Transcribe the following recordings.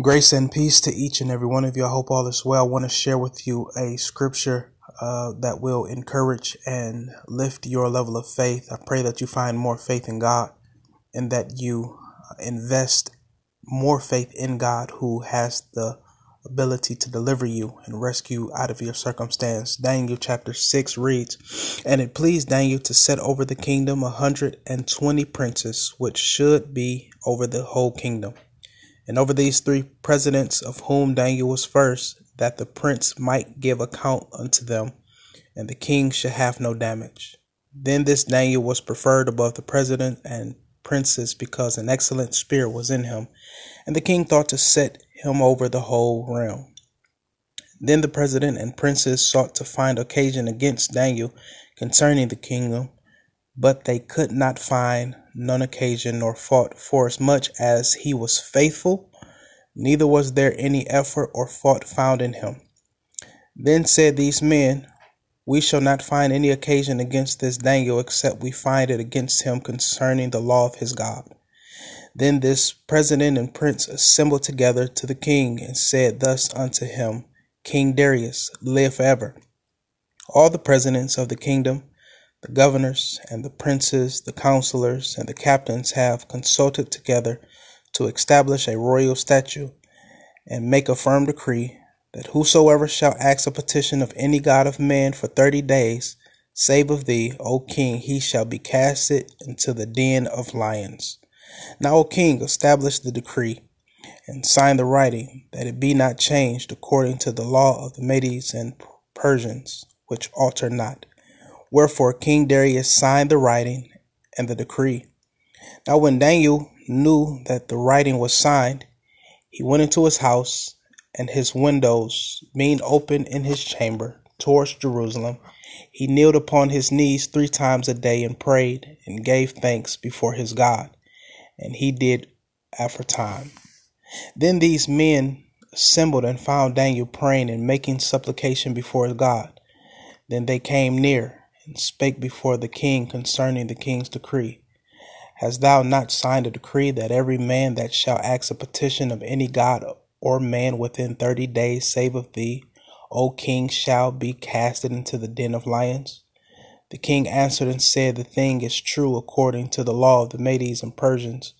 Grace and peace to each and every one of you. I hope all is well. I want to share with you a scripture uh, that will encourage and lift your level of faith. I pray that you find more faith in God and that you invest more faith in God who has the ability to deliver you and rescue out of your circumstance. Daniel chapter 6 reads, And it pleased Daniel to set over the kingdom a hundred and twenty princes, which should be over the whole kingdom and over these three presidents, of whom Daniel was first, that the prince might give account unto them, and the king should have no damage. Then this Daniel was preferred above the president and princes because an excellent spirit was in him, and the king thought to set him over the whole realm. Then the president and princes sought to find occasion against Daniel concerning the kingdom, but they could not find none occasion nor fault, forasmuch as he was faithful, neither was there any effort or fault found in him. Then said these men, We shall not find any occasion against this Daniel, except we find it against him concerning the law of his God. Then this president and prince assembled together to the king, and said thus unto him, King Darius, live forever. All the presidents of the kingdom the governors and the princes, the counselors, and the captains have consulted together to establish a royal statute and make a firm decree that whosoever shall ask a petition of any god of man for thirty days, save of thee, O king, he shall be casted into the den of lions. Now, O king, establish the decree and sign the writing, that it be not changed according to the law of the Medes and Persians, which alter not. Wherefore King Darius signed the writing and the decree. Now, when Daniel knew that the writing was signed, he went into his house, and his windows being open in his chamber towards Jerusalem, he kneeled upon his knees three times a day and prayed and gave thanks before his God. And he did aforetime. Then these men assembled and found Daniel praying and making supplication before his God. Then they came near and spake before the king concerning the king's decree. Hast thou not signed a decree that every man that shall ask a petition of any god or man within thirty days, save of thee, O king, shall be casted into the den of lions? The king answered and said, The thing is true according to the law of the Medes and Persians,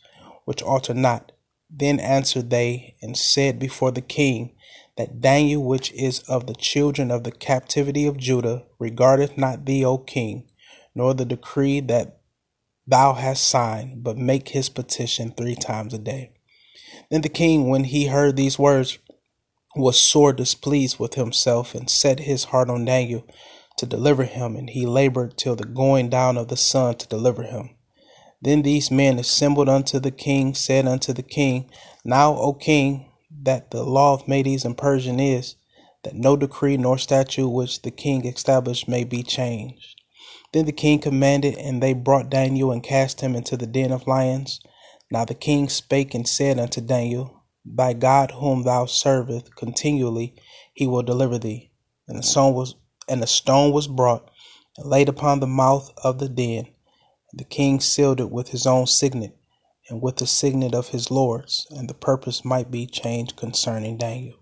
which alter not. Then answered they and said before the king, that Daniel, which is of the children of the captivity of Judah, regardeth not thee, O king, nor the decree that thou hast signed, but make his petition three times a day. Then the king, when he heard these words, was sore displeased with himself, and set his heart on Daniel to deliver him, and he labored till the going down of the sun to deliver him. Then these men assembled unto the king, said unto the king, Now, O king, that the law of Medes and Persian is that no decree nor statute which the king established may be changed. Then the king commanded, and they brought Daniel and cast him into the den of lions. Now the king spake and said unto Daniel, By God whom thou servest continually, he will deliver thee. And the stone was and the stone was brought and laid upon the mouth of the den. The king sealed it with his own signet and with the signet of his lords, and the purpose might be changed concerning Daniel.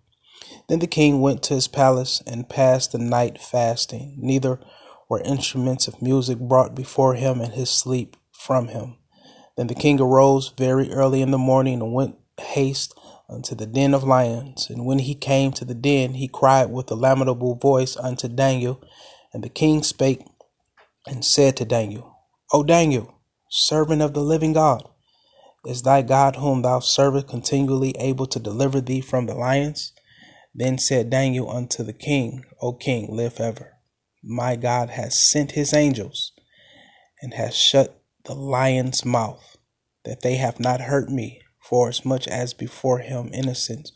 Then the king went to his palace and passed the night fasting, neither were instruments of music brought before him in his sleep from him. Then the king arose very early in the morning and went haste unto the den of lions. And when he came to the den, he cried with a lamentable voice unto Daniel. And the king spake and said to Daniel, O Daniel, servant of the living God, is thy God whom thou servest continually able to deliver thee from the lions? Then said Daniel unto the king, O king, live ever. My God has sent his angels and has shut the lion's mouth, that they have not hurt me, for as much as before him innocence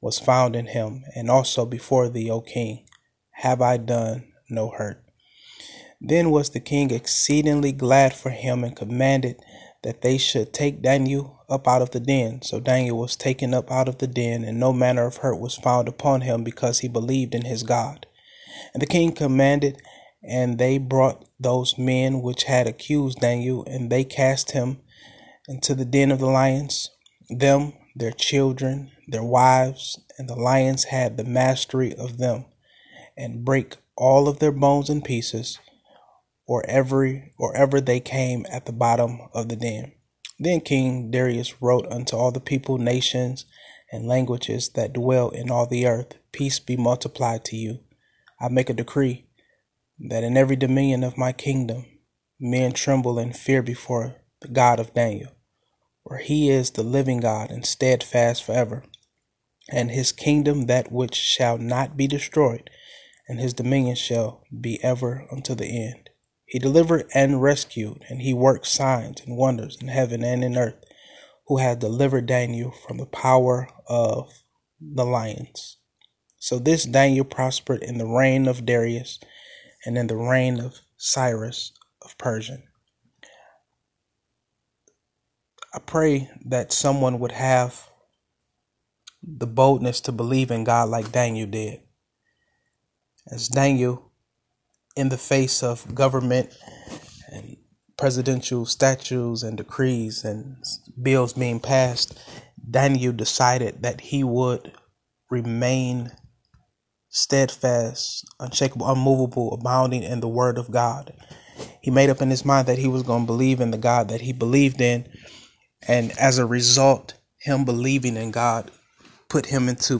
was found in him, and also before thee, O king, have I done no hurt. Then was the king exceedingly glad for him and commanded that they should take Daniel up out of the den. So Daniel was taken up out of the den, and no manner of hurt was found upon him, because he believed in his God. And the king commanded, and they brought those men which had accused Daniel, and they cast him into the den of the lions, them their children, their wives, and the lions had the mastery of them, and break all of their bones in pieces, or every or ever they came at the bottom of the den. Then King Darius wrote unto all the people, nations, and languages that dwell in all the earth, Peace be multiplied to you. I make a decree that in every dominion of my kingdom men tremble and fear before the God of Daniel, for he is the living God and steadfast forever, and his kingdom that which shall not be destroyed, and his dominion shall be ever unto the end. He delivered and rescued, and he worked signs and wonders in heaven and in earth, who had delivered Daniel from the power of the lions. So this Daniel prospered in the reign of Darius and in the reign of Cyrus of Persia. I pray that someone would have the boldness to believe in God like Daniel did. As Daniel, in the face of government and presidential statutes and decrees and bills being passed, Daniel decided that he would remain steadfast, unshakable, unmovable, abounding in the word of God. He made up in his mind that he was going to believe in the God that he believed in. And as a result, him believing in God put him into